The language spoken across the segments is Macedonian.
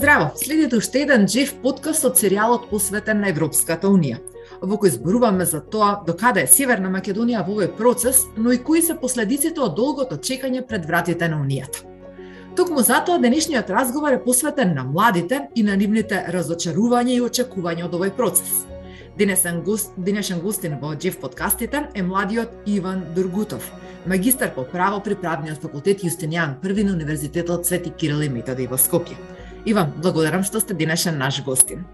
Здраво, следите уште еден жив подкаст од серијалот посветен на Европската Унија. Во кој зборуваме за тоа докаде е Северна Македонија во овој процес, но и кои се последиците од долгото чекање пред вратите на Унијата. Токму затоа денешниот разговор е посветен на младите и на нивните разочарувања и очекувања од овој процес. Денесен гост, денешен гостин во Джеф подкастите е младиот Иван Дургутов, магистар по право при правниот факултет Јустинијан први на Универзитетот Свети Кирил и Методи во Скопје. Иван, благодарам што сте денешен наш гостин.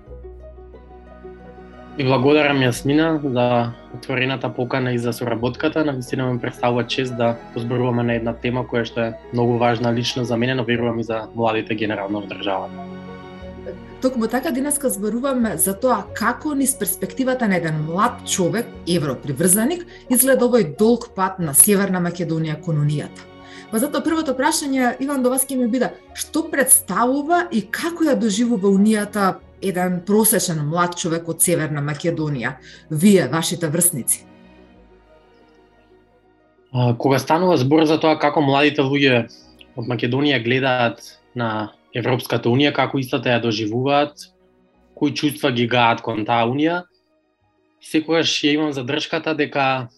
И благодарам Јасмина за отворената покана и за соработката. На вистина ме представува чест да позборуваме на една тема која што е многу важна лично за мене, но верувам и за младите генерално во државата. Токму така денеска зборуваме за тоа како низ перспективата на еден млад човек, европриврзаник, изгледа овој долг пат на Северна Македонија кон Унијата. Па затоа првото прашање, Иван, до вас ќе ми биде, што представува и како ја доживува Унијата еден просечен млад човек од Северна Македонија, вие, вашите врсници? Кога станува збор за тоа како младите луѓе од Македонија гледаат на Европската Унија, како истата ја доживуваат, кои чувства ги гаат кон таа Унија, секогаш ја имам задршката дека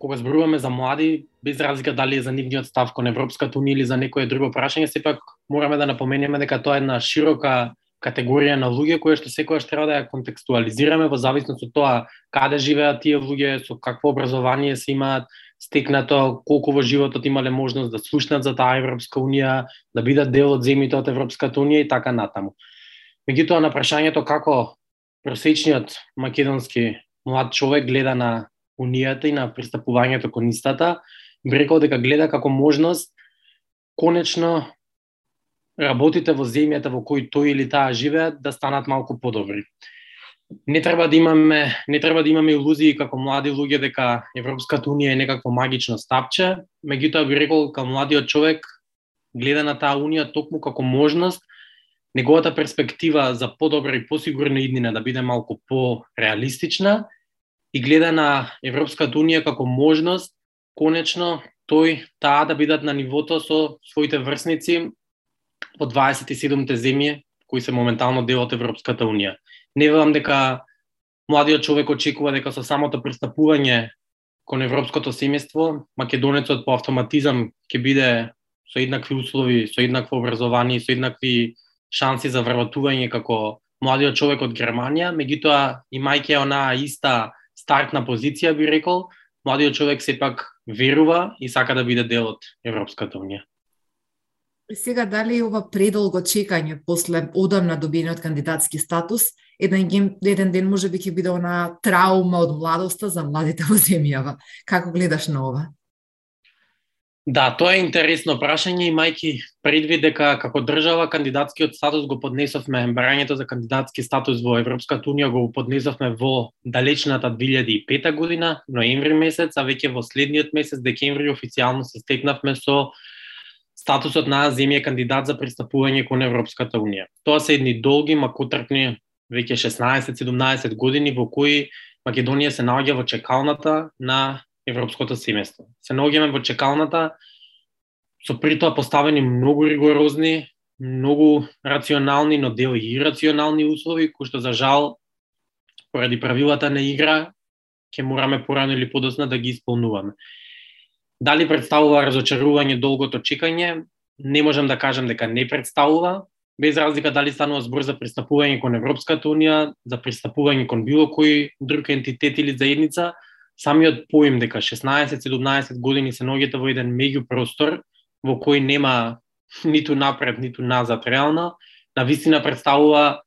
кога зборуваме за млади, без разлика дали е за нивниот став кон Европската унија или за некое друго прашање, сепак мораме да напоменеме дека тоа е една широка категорија на луѓе која што секогаш треба да ја контекстуализираме во зависност од тоа каде живеат тие луѓе, со какво образование се имаат, стекнато, колку во животот имале можност да слушнат за таа Европска унија, да бидат дел од земјите од Европската унија и така натаму. Меѓутоа на прашањето како просечниот македонски млад човек гледа на унијата и на пристапувањето кон истата, би рекол дека гледа како можност конечно работите во земјата во кој тој или таа живеат да станат малку подобри. Не треба да имаме не треба да имаме илузии како млади луѓе дека Европската унија е некакво магично стапче, меѓутоа би рекол како младиот човек гледа на таа унија токму како можност неговата перспектива за подобра и посигурна иднина да биде малку пореалистична и гледа на Европската Унија како можност конечно тој таа да бидат на нивото со своите врсници по 27-те земји кои се моментално дел од Европската Унија. Не велам дека младиот човек очекува дека со самото пристапување кон европското семејство, македонецот по автоматизам ќе биде со еднакви услови, со еднакво образование, со еднакви шанси за вработување како младиот човек од Германија, меѓутоа имајќи онаа иста стартна позиција, би рекол, младиот човек сепак верува и сака да биде дел од Европската Унија. Сега, дали ова предолго чекање после одамна добиениот кандидатски статус, еден, еден ден може би ќе биде она траума од младоста за младите во земјава. Како гледаш на ова? Да, тоа е интересно прашање, имајќи предвид дека како држава кандидатскиот статус го поднесовме, барањето за кандидатски статус во Европската Унија го поднесовме во далечната 2005 година, ноември месец, а веќе во следниот месец, декември, официјално се стекнавме со статусот на земја кандидат за пристапување кон Европската Унија. Тоа се едни долги, макотрпни, веќе 16-17 години во кои Македонија се наоѓа во чекалната на европското семејство. Се наоѓаме во чекалната со притоа поставени многу ригорозни, многу рационални, но дел и ирационални услови, кои што за жал поради правилата на игра ќе мораме порано или подоцна да ги исполнуваме. Дали представува разочарување долгото чекање? Не можам да кажам дека не представува, без разлика дали станува збор за пристапување кон Европската Унија, за пристапување кон било кој друг ентитет или заедница, самиот поим дека 16-17 години се наоѓате во еден меѓупростор во кој нема ниту напред, ниту назад реално, на вистина представува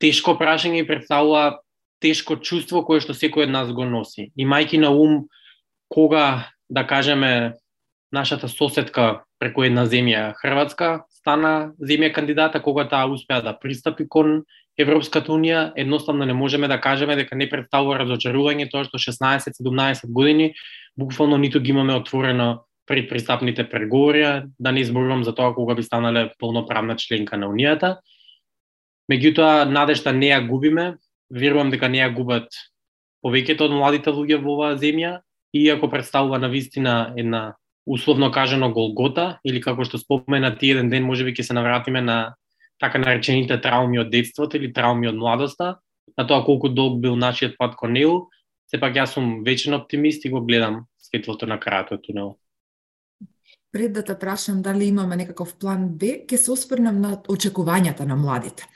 тешко прашање и представува тешко чувство кое што секој од нас го носи. Имајќи на ум кога, да кажеме, нашата соседка преку една земја Хрватска стана земја кандидата, кога таа успеа да пристапи кон Европската Унија, едноставно не можеме да кажеме дека не представува разочарување тоа што 16-17 години буквално ниту ги имаме отворено пред пристапните преговори, да не изборувам за тоа кога би станале полноправна членка на Унијата. Меѓутоа, надежта не ја губиме, верувам дека не ја губат повеќето од младите луѓе во оваа земја, иако представува на вистина една условно кажано Голгота, или како што спомена ти еден ден, може би ќе се навратиме на така наречените трауми од детството или трауми од младоста, на тоа колку долг бил нашиот пат кон него, сепак јас сум вечен оптимист и го гледам светлото на крајот од тунелот. Пред да те прашам дали имаме некаков план Б, ќе се оспрнам на очекувањата на младите.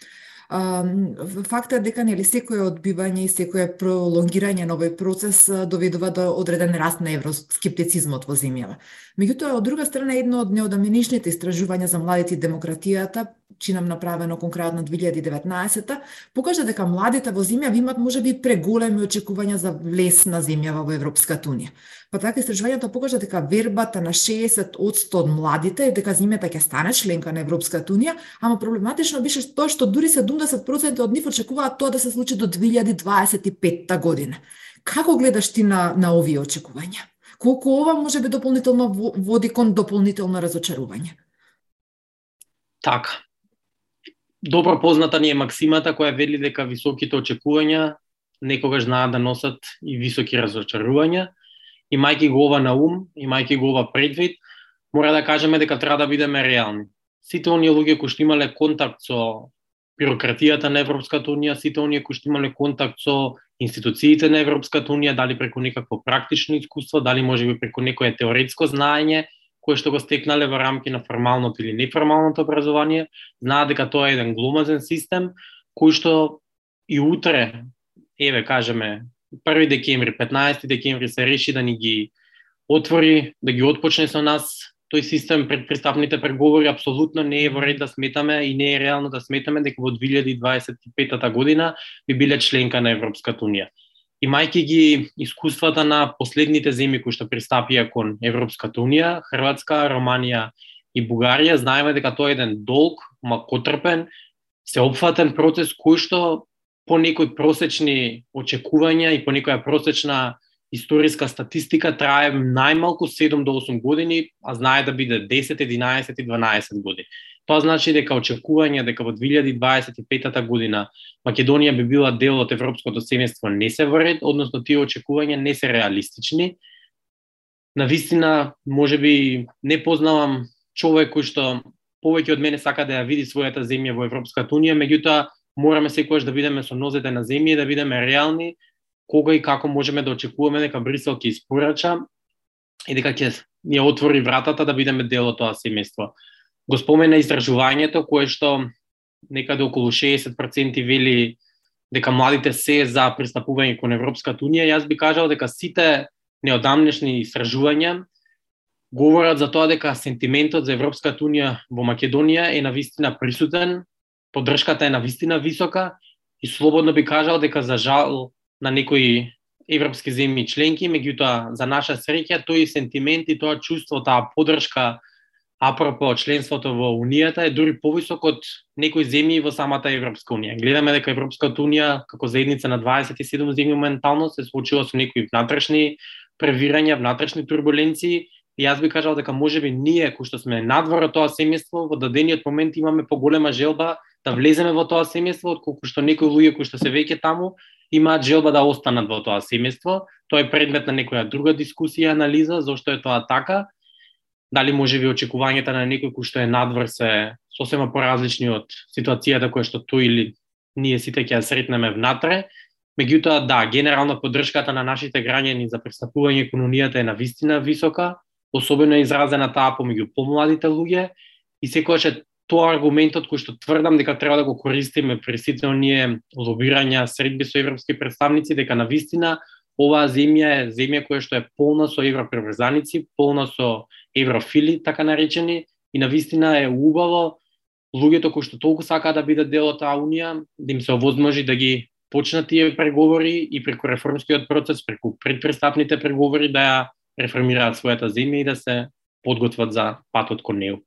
Фактот дека нели секое одбивање и секое пролонгирање на овој процес доведува до одреден раст на евроскептицизмот во земјава. Меѓутоа, од друга страна, едно од неодамнешните истражувања за младите и демократијата, чинам направено конкретно 2019 покажа дека младите во земјава имат можеби преголеми очекувања за влез на земјава во Европската унија. Па така истражувањето покажа дека вербата на 60% од младите е дека земјата ќе стане членка на Европската унија, ама проблематично беше тоа што дури 70% од нив очекуваат тоа да се случи до 2025 година. Како гледаш ти на, на овие очекувања? Колку ова може би дополнително води кон дополнително разочарување? Така. Добро позната ни е максимата која вели дека високите очекувања некогаш знаат да носат и високи разочарувања имајќи го ова на ум, имајќи го ова предвид, мора да кажеме дека треба да бидеме реални. Сите оние луѓе кои што имале контакт со бюрократијата на Европската унија, сите оние кои што имале контакт со институциите на Европската унија, дали преку некакво практично искуство, дали можеби преку некое теоретско знаење, кои што го стекнале во рамки на формалното или неформалното образование, знаат дека тоа е еден гломазен систем кој што и утре, еве кажеме, 1 декември, 15 декември се реши да ни ги отвори, да ги отпочне со нас тој систем пред пристапните преговори апсолутно не е во ред да сметаме и не е реално да сметаме дека во 2025 година би биле членка на Европската унија. Имајќи ги искуствата на последните земји кои што пристапија кон Европската унија, Хрватска, Романија и Бугарија, знаеме дека тоа е еден долг, макотрпен, сеопфатен процес кој што по некои просечни очекувања и по некоја просечна историска статистика трае најмалку 7 до 8 години, а знае да биде 10, 11 и 12 години. Тоа значи дека очекување дека во 2025 година Македонија би била дел од европското семејство не се во ред, односно тие очекувања не се реалистични. На вистина, може би не познавам човек кој што повеќе од мене сака да ја види својата земја во Европската унија, меѓутоа мораме секогаш да бидеме со нозете на земја и да бидеме реални кога и како можеме да очекуваме дека Брисел ќе испорача и дека ќе ни отвори вратата да бидеме дел од тоа семејство. Го спомена истражувањето кое што некаде околу 60% вели дека младите се за пристапување кон Европската унија, јас би кажал дека сите неодамнешни истражувања говорат за тоа дека сентиментот за Европската унија во Македонија е навистина присутен поддршката е на вистина висока и слободно би кажал дека за жал на некои европски земји членки, меѓутоа за наша среќа тој сентимент и тоа чувство, таа поддршка апропо членството во Унијата е дури повисок од некои земји во самата Европска Унија. Гледаме дека Европската Унија како заедница на 27 земји моментално се случила со некои внатрешни превирања, внатрешни турбуленции И јас би кажал дека можеби ние кои што сме надвор од тоа семејство во дадениот момент имаме поголема желба да влеземе во тоа семејство, отколку што некои луѓе кои што се веќе таму имаат желба да останат во тоа семејство. Тоа е предмет на некоја друга дискусија анализа зошто е тоа така. Дали може би очекувањата на некој кој што е надвор се сосема поразлични од ситуацијата која што тој или ние сите ќе ја сретнеме внатре. Меѓутоа, да, генерална поддршката на нашите граѓани за пристапување кон Унијата е на вистина висока, особено изразена таа помеѓу помладите луѓе и секогаш е тоа аргументот кој што тврдам дека треба да го користиме при сите оние лобирања средби со европски представници, дека на вистина оваа земја е земја која што е полна со европреврзаници, полна со еврофили, така наречени, и на вистина е убаво луѓето кои што толку сакаат да бидат дел од таа унија, да им се овозможи да ги почнат тие преговори и преку реформскиот процес, преку предпрестапните преговори да ја реформираат својата земја и да се подготват за патот кон неу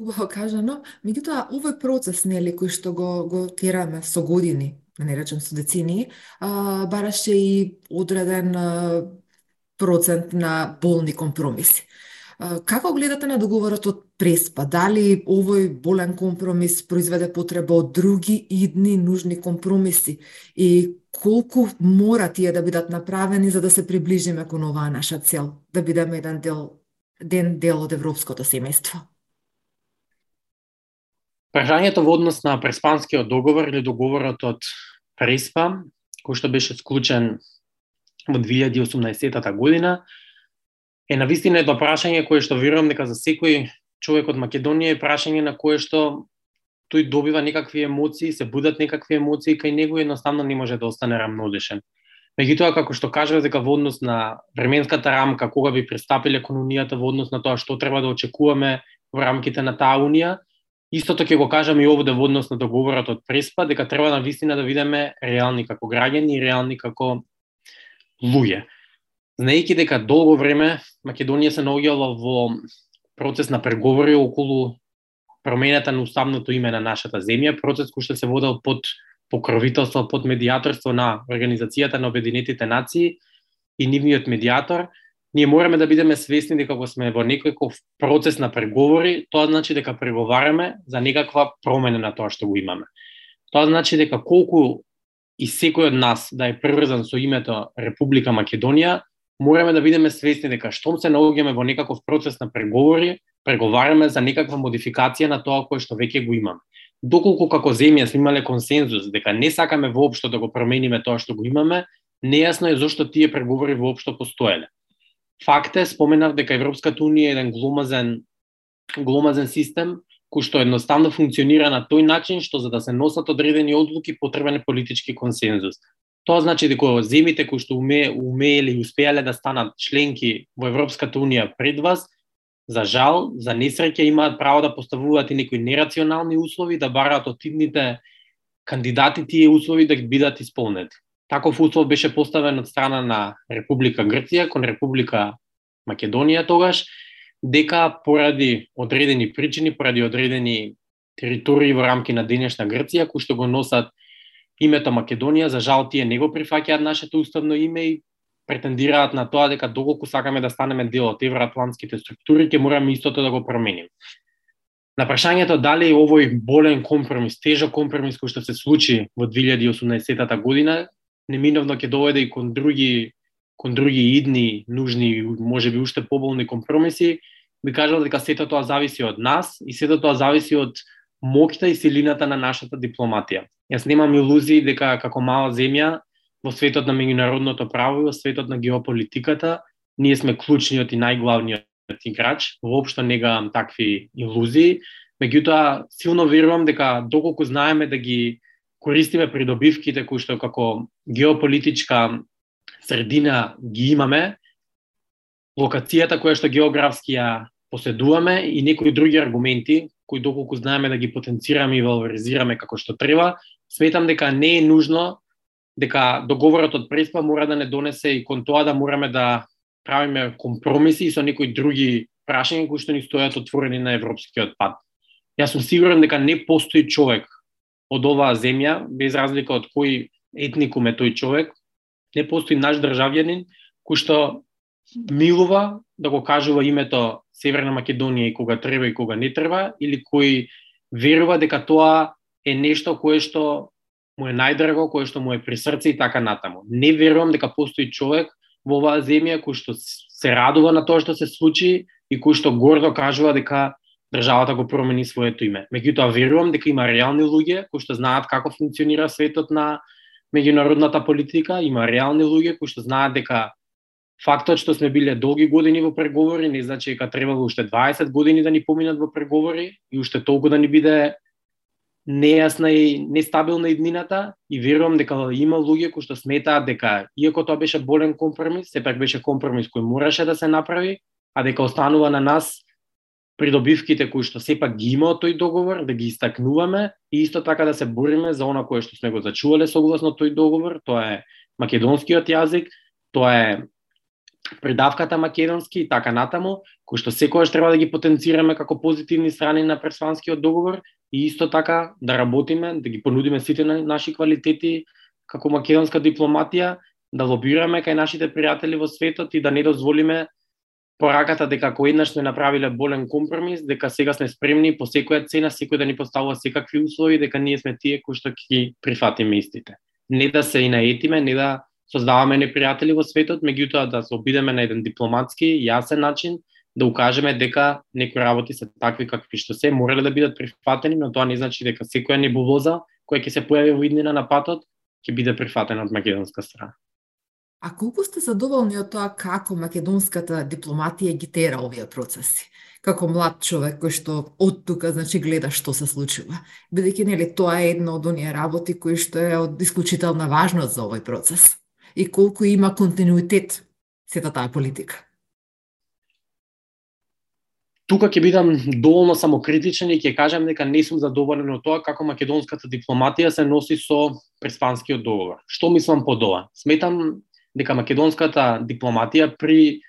убаво кажано, меѓутоа овој процес нели кој што го го тераме со години, да не речем со децени, а, бараше и одреден а, процент на болни компромиси. Како гледате на договорот од Преспа? Дали овој болен компромис произведе потреба од други идни нужни компромиси и колку мора тие да бидат направени за да се приближиме кон оваа наша цел, да бидеме еден дел ден дел од европското семејство? Прашањето во однос на Преспанскиот договор или договорот од Преспа, кој што беше склучен во 2018 година, е на вистина едно прашање кое што верувам дека за секој човек од Македонија е прашање на кое што тој добива некакви емоции, се будат некакви емоции кај него и едноставно не може да остане рамнодишен. Меѓутоа, како што кажа дека во однос на временската рамка, кога би пристапиле кон Унијата во однос на тоа што треба да очекуваме во рамките на таа Унија, истото ќе го кажам и овде во однос на договорот од Преспа, дека треба на вистина да видиме реални како граѓани и реални како луѓе. Знаејќи дека долго време Македонија се наоѓала во процес на преговори околу промената на уставното име на нашата земја, процес кој што се водел под покровителство, под медиаторство на Организацијата на Обединетите нации и нивниот медиатор, ние мораме да бидеме свесни дека кога сме во некој процес на преговори, тоа значи дека преговараме за некаква промена на тоа што го имаме. Тоа значи дека колку и секој од нас да е преврзан со името Република Македонија, мораме да бидеме свесни дека штом се наоѓаме во некаков процес на преговори, преговараме за некаква модификација на тоа кое што веќе го имаме. Доколку како земја сме имале консензус дека не сакаме воопшто да го промениме тоа што го имаме, нејасно е зошто тие преговори воопшто постоеле. Факт е, споменав дека Европската унија е еден гломазен гломазен систем кој што едноставно функционира на тој начин што за да се носат одредени одлуки потребен е политички консензус. Тоа значи дека земите кои што уме, умееле и успеале да станат членки во Европската унија пред вас, за жал, за несреќа имаат право да поставуваат и некои нерационални услови да бараат од тидните кандидати тие услови да бидат исполнети. Таков услов беше поставен од страна на Република Грција кон Република Македонија тогаш, дека поради одредени причини, поради одредени територии во рамки на денешна Грција, кои што го носат името Македонија, за жал тие не го прифаќаат нашето уставно име и претендираат на тоа дека доколку сакаме да станеме дел од евроатлантските структури, ќе мораме истото да го променим. На прашањето дали овој болен компромис, тежок компромис кој што се случи во 2018 година, неминовно ќе доведе и кон други кон други идни, нужни, може би уште поболни компромиси, би кажал дека сето тоа зависи од нас и сето тоа зависи од моќта и силината на нашата дипломатија. Јас немам илузии дека како мала земја во светот на меѓународното право и во светот на геополитиката ние сме клучниот и најглавниот играч. Воопшто не гавам такви илузии. Меѓутоа, силно верувам дека доколку знаеме да ги користиме придобивките кои што како геополитичка средина ги имаме, локацијата која што географски ја поседуваме и некои други аргументи кои доколку знаеме да ги потенцираме и валоризираме како што треба, сметам дека не е нужно дека договорот од Преспа мора да не донесе и кон тоа да мораме да правиме компромиси и со некои други прашања кои што ни стојат отворени на европскиот пат. Јас сум сигурен дека не постои човек од оваа земја, без разлика од кој етникум е тој човек, не постои наш државјанин кој што милува да го кажува името Северна Македонија и кога треба и кога не треба, или кој верува дека тоа е нешто кое што му е најдраго, кое што му е при срце и така натаму. Не верувам дека постои човек во оваа земја кој што се радува на тоа што се случи и кој што гордо кажува дека државата го промени своето име. Меѓутоа верувам дека има реални луѓе кои што знаат како функционира светот на меѓународната политика, има реални луѓе кои што знаат дека фактот што сме биле долги години во преговори не значи дека требало уште 20 години да ни поминат во преговори и уште толку да ни биде нејасна и нестабилна иднината. И верувам дека има луѓе кои што сметаат дека иако тоа беше болен компромис, сепак беше компромис кој мораше да се направи, а дека останува на нас придобивките кои што сепак ги има од тој договор, да ги истакнуваме и исто така да се бориме за она кое што сме го зачувале согласно тој договор, тоа е македонскиот јазик, тоа е придавката македонски и така натаму, кои што секогаш треба да ги потенцираме како позитивни страни на Пресванскиот договор и исто така да работиме, да ги понудиме сите на наши квалитети како македонска дипломатија, да лобираме кај нашите пријатели во светот и да не дозволиме пораката дека ако еднаш сме направиле болен компромис, дека сега сме спремни по секоја цена секој да ни поставува секакви услови, дека ние сме тие кои што ќе прифатиме истите. Не да се и наетиме, не да создаваме непријатели во светот, меѓутоа да се обидеме на еден дипломатски, јасен начин, да укажеме дека некои работи се такви какви што се, морале да бидат прифатени, но тоа не значи дека секоја небувоза која ќе се појави во иднина на патот ќе биде прифатена од македонска страна. А колку сте задоволни од тоа како македонската дипломатија ги тера овие процеси? Како млад човек кој што од тука значи гледа што се случува, бидејќи нели тоа е едно од оние работи кои што е од исклучителна важност за овој процес и колку има континуитет сета таа политика. Тука ќе бидам доволно самокритичен и ќе кажам дека не сум задоволен од тоа како македонската дипломатија се носи со преспанскиот договор. Што мислам по ова? Сметам дека македонската дипломатија при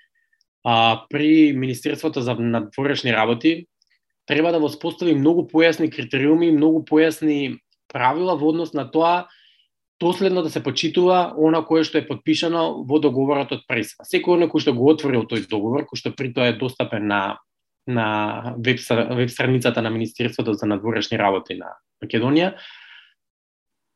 а, при Министерството за надворешни работи треба да воспостави многу појасни критериуми, многу појасни правила во однос на тоа доследно да се почитува она кое што е подпишано во договорот од Париз. Секој оној кој што го отворил тој договор, кој што при тоа е достапен на на веб, веб страницата на Министерството за надворешни работи на Македонија,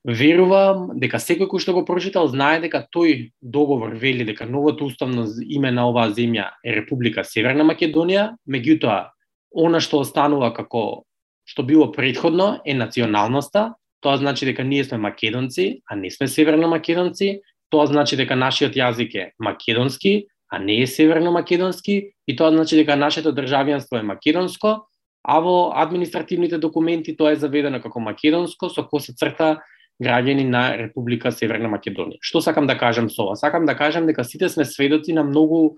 верувам дека секој кој што го прочитал знае дека тој договор вели дека новото уставно име на оваа земја е Република Северна Македонија, меѓутоа она што останува како што било предходно е националноста, тоа значи дека ние сме македонци, а не сме северно македонци, тоа значи дека нашиот јазик е македонски, а не е северно македонски, и тоа значи дека нашето државјанство е македонско, а во административните документи тоа е заведено како македонско со коса црта граѓани на Република Северна Македонија. Што сакам да кажам со ова? Сакам да кажам дека сите сме сведоци на многу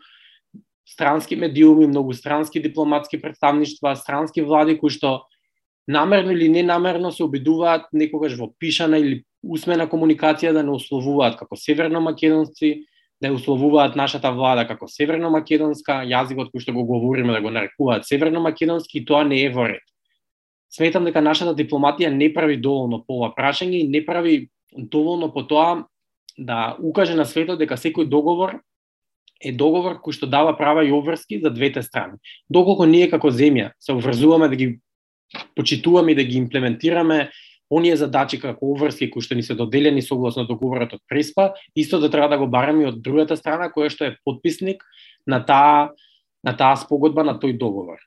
странски медиуми, многу странски дипломатски представништва, странски влади кои што намерно или ненамерно се обидуваат некогаш во пишана или усмена комуникација да не условуваат како северно македонци, да условуваат нашата влада како северно македонска, јазикот кој што го говориме да го нарекуваат северно македонски тоа не е во ред. Сметам дека нашата дипломатија не прави доволно по ова прашање и не прави доволно по тоа да укаже на светот дека секој договор е договор кој што дава права и обврски за двете страни. Доколку ние како земја се обврзуваме да ги почитуваме и да ги имплементираме оние задачи како обврски кои што ни се доделени согласно договорот од Преспа, исто да треба да го бараме и од другата страна која што е подписник на таа на таа спогодба на тој договор.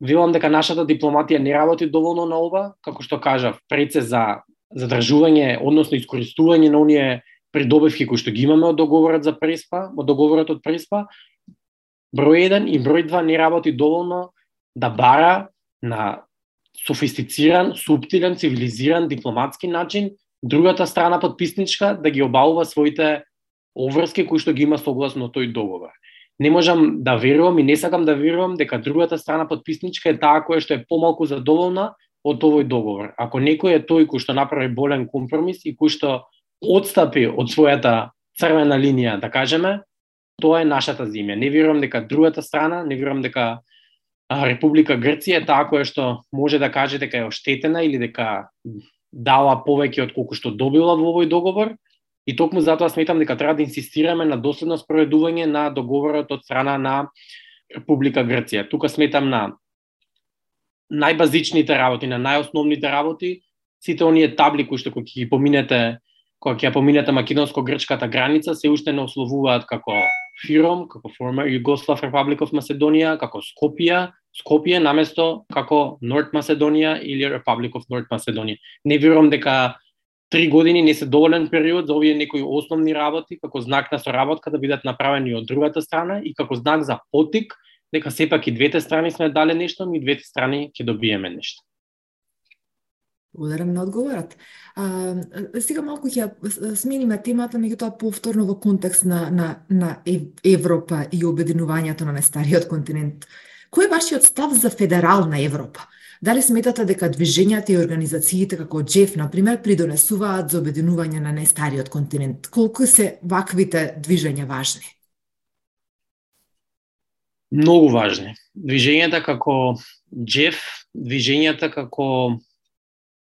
Велам дека нашата дипломатија не работи доволно на ова, како што кажав, преце за задржување, односно искористување на оние придобивки кои што ги имаме од договорот за Преспа, од договорот од Преспа, број 1 и број 2 не работи доволно да бара на софистициран, субтилен, цивилизиран, дипломатски начин, другата страна подписничка да ги обалува своите обврски кои што ги има согласно тој договор. Не можам да верувам и не сакам да верувам дека другата страна подписничка е таа која што е помалку задоволна од овој договор. Ако некој е тој кој што направи болен компромис и кој што одстапи од својата црвена линија, да кажеме, тоа е нашата земја. Не верувам дека другата страна, не верувам дека Република Грција е таа која што може да каже дека е оштетена или дека дала повеќе од колку што добила во овој договор. И токму затоа сметам дека треба да инсистираме на доследно спроведување на договорот од страна на Република Грција. Тука сметам на најбазичните работи, на најосновните работи, сите оние табли кои што кога ќе ги поминете, кога ќе поминете македонско-грчката граница, се уште не ословуваат како Фиром, како former Yugoslav Republic of Macedonia, како Скопија, Скопје наместо како North Macedonia или Republic of North Macedonia. Не верувам дека три години не се доволен период за овие некои основни работи, како знак на соработка да бидат направени од другата страна и како знак за потик, дека сепак и двете страни сме дале нешто, и двете страни ќе добиеме нешто. Благодарам на одговорот. А, сега малку ќе смениме темата, меѓутоа повторно во контекст на, на, на Европа и обединувањето на најстариот континент. Кој е вашиот став за федерална Европа? Дали сметате дека движењата и организациите како Джеф, например, придонесуваат за обединување на нестариот континент? Колку се ваквите движења важни? Многу важни. Движењата како Джеф, движењата како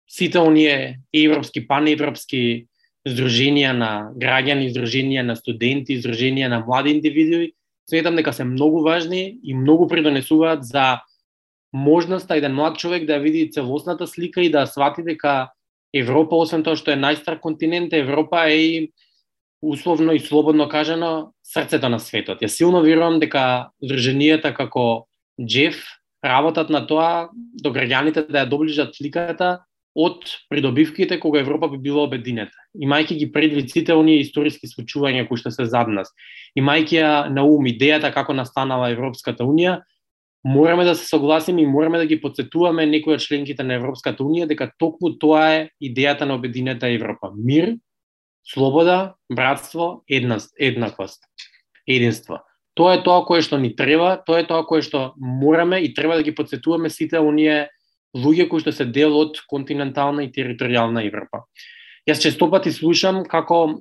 сите оние европски, паневропски здруженија на граѓани, здруженија на студенти, здруженија на млади индивидуи, сметам дека се многу важни и многу придонесуваат за можноста да еден млад човек да види целосната слика и да свати дека Европа, освен тоа што е најстар континент, Европа е и условно и слободно кажано, срцето на светот. Ја силно верувам дека здруженијата како Джеф работат на тоа до граѓаните да ја доближат сликата од придобивките кога Европа би била обединета. Имајќи ги предвид сите оние историски случувања кои што се зад нас, имајќи ја на ум идејата како настанала Европската унија, мораме да се согласиме и мораме да ги подсетуваме некои од членките на Европската унија дека токму тоа е идејата на обединета Европа. Мир, слобода, братство, еднаст, еднаквост, единство. Тоа е тоа кое што ни треба, тоа е тоа кое што мораме и треба да ги подсетуваме сите оние луѓе кои што се дел од континентална и територијална Европа. Јас честопати слушам како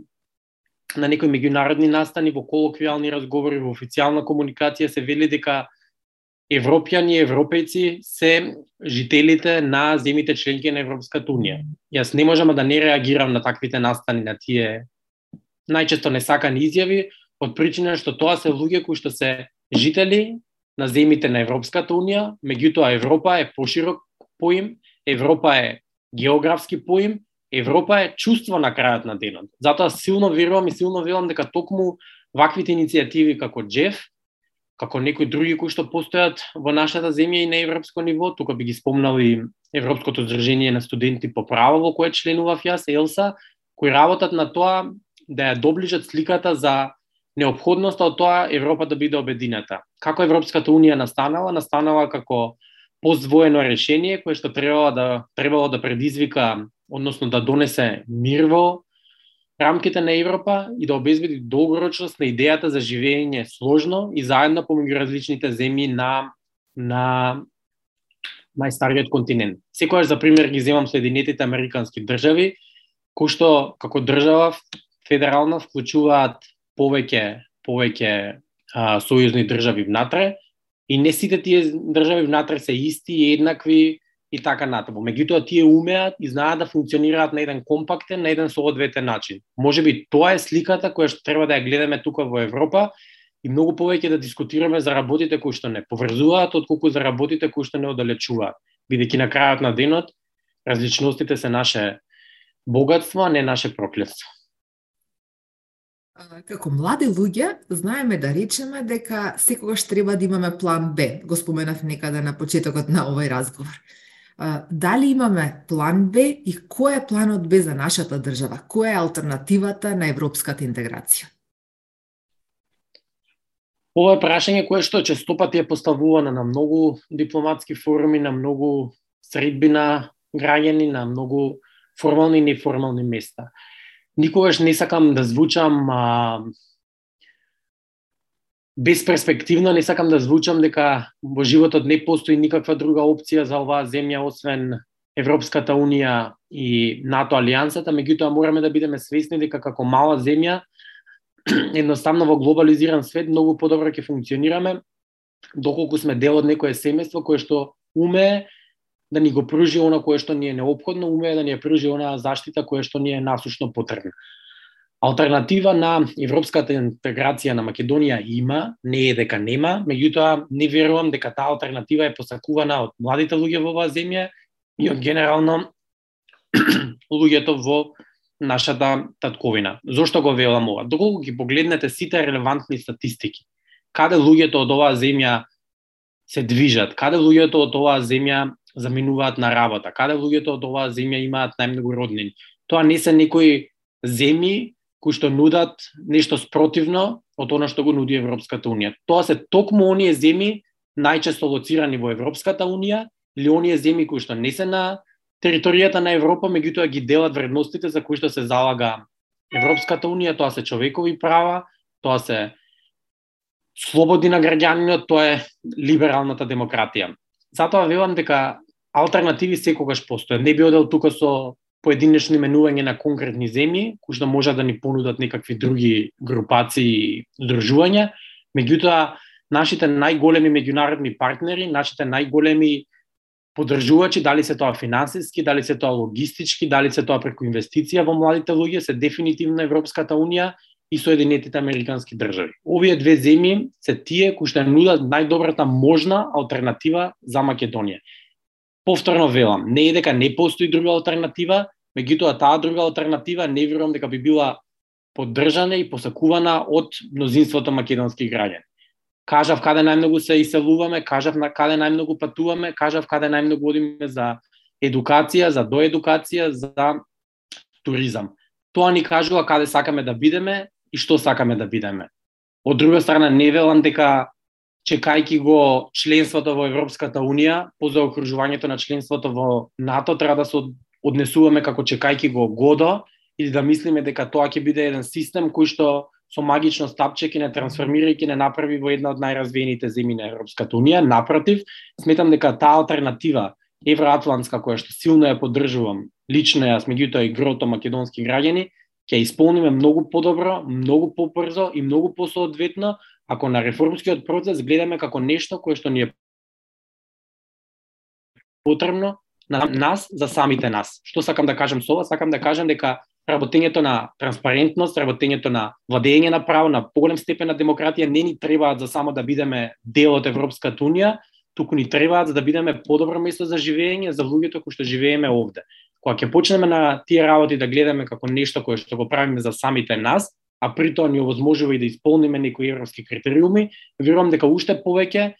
на некои меѓународни настани, во колоквијални разговори, во официјална комуникација се вели дека европјани и европејци се жителите на земите членки на Европската Унија. Јас не можам да не реагирам на таквите настани, на тие најчесто несакани изјави, од причина што тоа се луѓе кои што се жители на земите на Европската Унија, меѓутоа Европа е поширок поим, Европа е географски поим, Европа е чувство на крајот на денот. Затоа силно верувам и силно верувам дека токму ваквите иницијативи како Джеф, како некои други кои што постојат во нашата земја и на европско ниво, тука би ги спомнал и Европското здружение на студенти по право во кое членував јас, ЕЛСА, кои работат на тоа да ја доближат сликата за необходноста од тоа Европа да биде обединета. Како Европската унија настанала? Настанала како поствоено решение кое што требало да требало да предизвика, односно да донесе мир во рамките на Европа и да обезбеди долгорочност на идејата за живење сложно и заедно помеѓу различните земји на на најстариот континент. Секогаш за пример ги земам Соединетите Американски држави, кои што како држава федерална вклучуваат повеќе повеќе а, сојузни држави внатре и не сите тие држави внатре се исти и еднакви и така натаму. Меѓутоа тие умеат и знаат да функционираат на еден компактен, на еден соодветен начин. Може би тоа е сликата која што треба да ја гледаме тука во Европа и многу повеќе да дискутираме за работите кои што не поврзуваат отколку за работите кои што не оддалечуваат. Бидејќи на крајот на денот различностите се наше богатство, а не наше проклетство. Како млади луѓе, знаеме да речеме дека секогаш треба да имаме план Б. Го споменав некаде на почетокот на овој разговор. Дали имаме план Б и кој е планот Б за нашата држава? Која е алтернативата на европската интеграција? Ова е прашање кое што честопати е поставувано на многу дипломатски форуми, на многу средби на граѓани, на многу формални и неформални места никогаш не сакам да звучам а, безперспективно, не сакам да звучам дека во животот не постои никаква друга опција за оваа земја освен Европската унија и НАТО алијансата, меѓутоа мораме да бидеме свесни дека како мала земја едноставно во глобализиран свет многу подобро ќе функционираме доколку сме дел од некое семејство кое што умее да ни го пружи она кое што ни е необходно, умее да ни ја пружи она заштита кое што ни е насушно потребна. Алтернатива на европската интеграција на Македонија има, не е дека нема, меѓутоа не верувам дека таа алтернатива е посакувана од младите луѓе во оваа земја и од генерално луѓето во нашата татковина. Зошто го велам ова? Доколку ги погледнете сите релевантни статистики, каде луѓето од оваа земја се движат, каде луѓето од оваа земја заминуваат на работа, каде луѓето од оваа земја имаат најмногу роднини. Тоа не се некои земји кои што нудат нешто спротивно од она што го нуди Европската Унија. Тоа се токму оние земји најчесто лоцирани во Европската Унија или оние земји кои што не се на територијата на Европа, меѓутоа ги делат вредностите за кои што се залага Европската Унија, тоа се човекови права, тоа се слободи на граѓанинот, тоа е либералната демократија. Затоа велам дека алтернативи секогаш постојат. Не би одел тука со поединечно именување на конкретни земји, кои што може да ни понудат некакви други групации и здружувања, меѓутоа нашите најголеми меѓународни партнери, нашите најголеми поддржувачи, дали се тоа финансиски, дали се тоа логистички, дали се тоа преку инвестиција во младите луѓе, се дефинитивно Европската Унија и Соединетите Американски држави. Овие две земји се тие кои што нудат најдобрата можна алтернатива за Македонија повторно велам, не е дека не постои друга алтернатива, меѓутоа таа друга алтернатива не верувам дека би била поддржана и посакувана од мнозинството македонски граѓани. Кажав каде најмногу се иселуваме, кажав на каде најмногу патуваме, кажав каде најмногу одиме за едукација, за доедукација, за туризам. Тоа ни кажува каде сакаме да бидеме и што сакаме да бидеме. Од друга страна, не велам дека чекајки го членството во Европската Унија, по заокружувањето на членството во НАТО, треба да се однесуваме како чекајки го годо или да мислиме дека тоа ќе биде еден систем кој што со магично стапче ќе не трансформира и ќе не направи во една од најразвиените земји на Европската Унија. Напротив, сметам дека таа алтернатива евроатлантска која што силно ја поддржувам, лично јас меѓутоа и грото македонски граѓани, ќе исполниме многу подобро, многу побрзо и многу посоодветно ако на реформскиот процес гледаме како нешто кое што ни е потребно на нас за самите нас. Што сакам да кажам со ова? Сакам да кажам дека работењето на транспарентност, работењето на владење на право, на поголем степен на демократија не ни требаат за само да бидеме дел од Европската Унија, туку ни требаат за да бидеме подобро место за живење за луѓето кои што живееме овде. Кога ќе почнеме на тие работи да гледаме како нешто кое што го правиме за самите нас, а при тоа ни овозможува и да исполниме некои европски критериуми, верувам дека уште повеќе,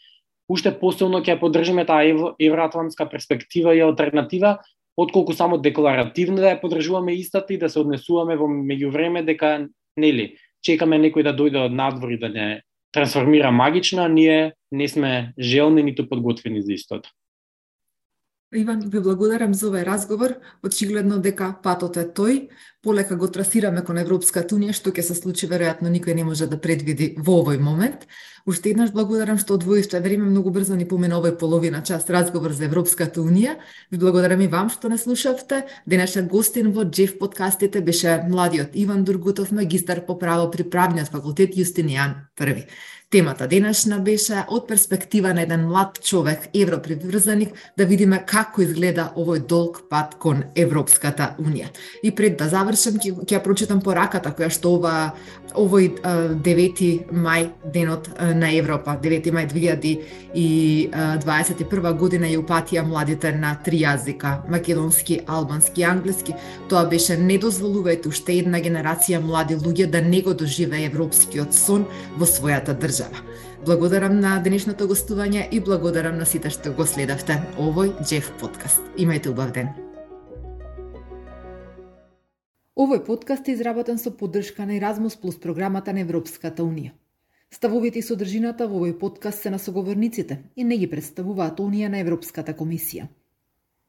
уште посилно ќе поддржиме таа евроатлантска перспектива и алтернатива, отколку само декларативно да ја поддржуваме истата и да се однесуваме во меѓувреме дека нели чекаме некој да дојде од надвор и да не трансформира магично, а ние не сме желни ниту подготвени за истото. Иван, ви благодарам за овој разговор. Очигледно дека патот е тој. Полека го трасираме кон Европската Унија, што ќе се случи веројатно никој не може да предвиди во овој момент. Уште еднаш благодарам што одвоивте време, многу брзо ни помина овој половина час разговор за Европската Унија. Ви благодарам и вам што не слушавте. Денешен гостин во Джеф подкастите беше младиот Иван Дургутов, магистар по право при правниот факултет Јустинијан Први. Темата денешна беше од перспектива на еден млад човек, европриврзаник, да видиме како изгледа овој долг пат кон Европската Унија. И пред да завршам, ќе, ќе прочитам пораката која што ова овој 9 мај денот на Европа, 9 мај 2021 година ја упатија младите на три јазика, македонски, албански и англиски. Тоа беше не дозволувајте уште една генерација млади луѓе да не го доживе европскиот сон во својата држава. Благодарам на денешното гостување и благодарам на сите што го следавте овој Джеф подкаст. Имајте убав ден. Овој подкаст е изработен со поддршка на Erasmus Plus програмата на Европската Унија. Ставовите и содржината во овој подкаст се на соговорниците и не ги представуваат Унија на Европската комисија.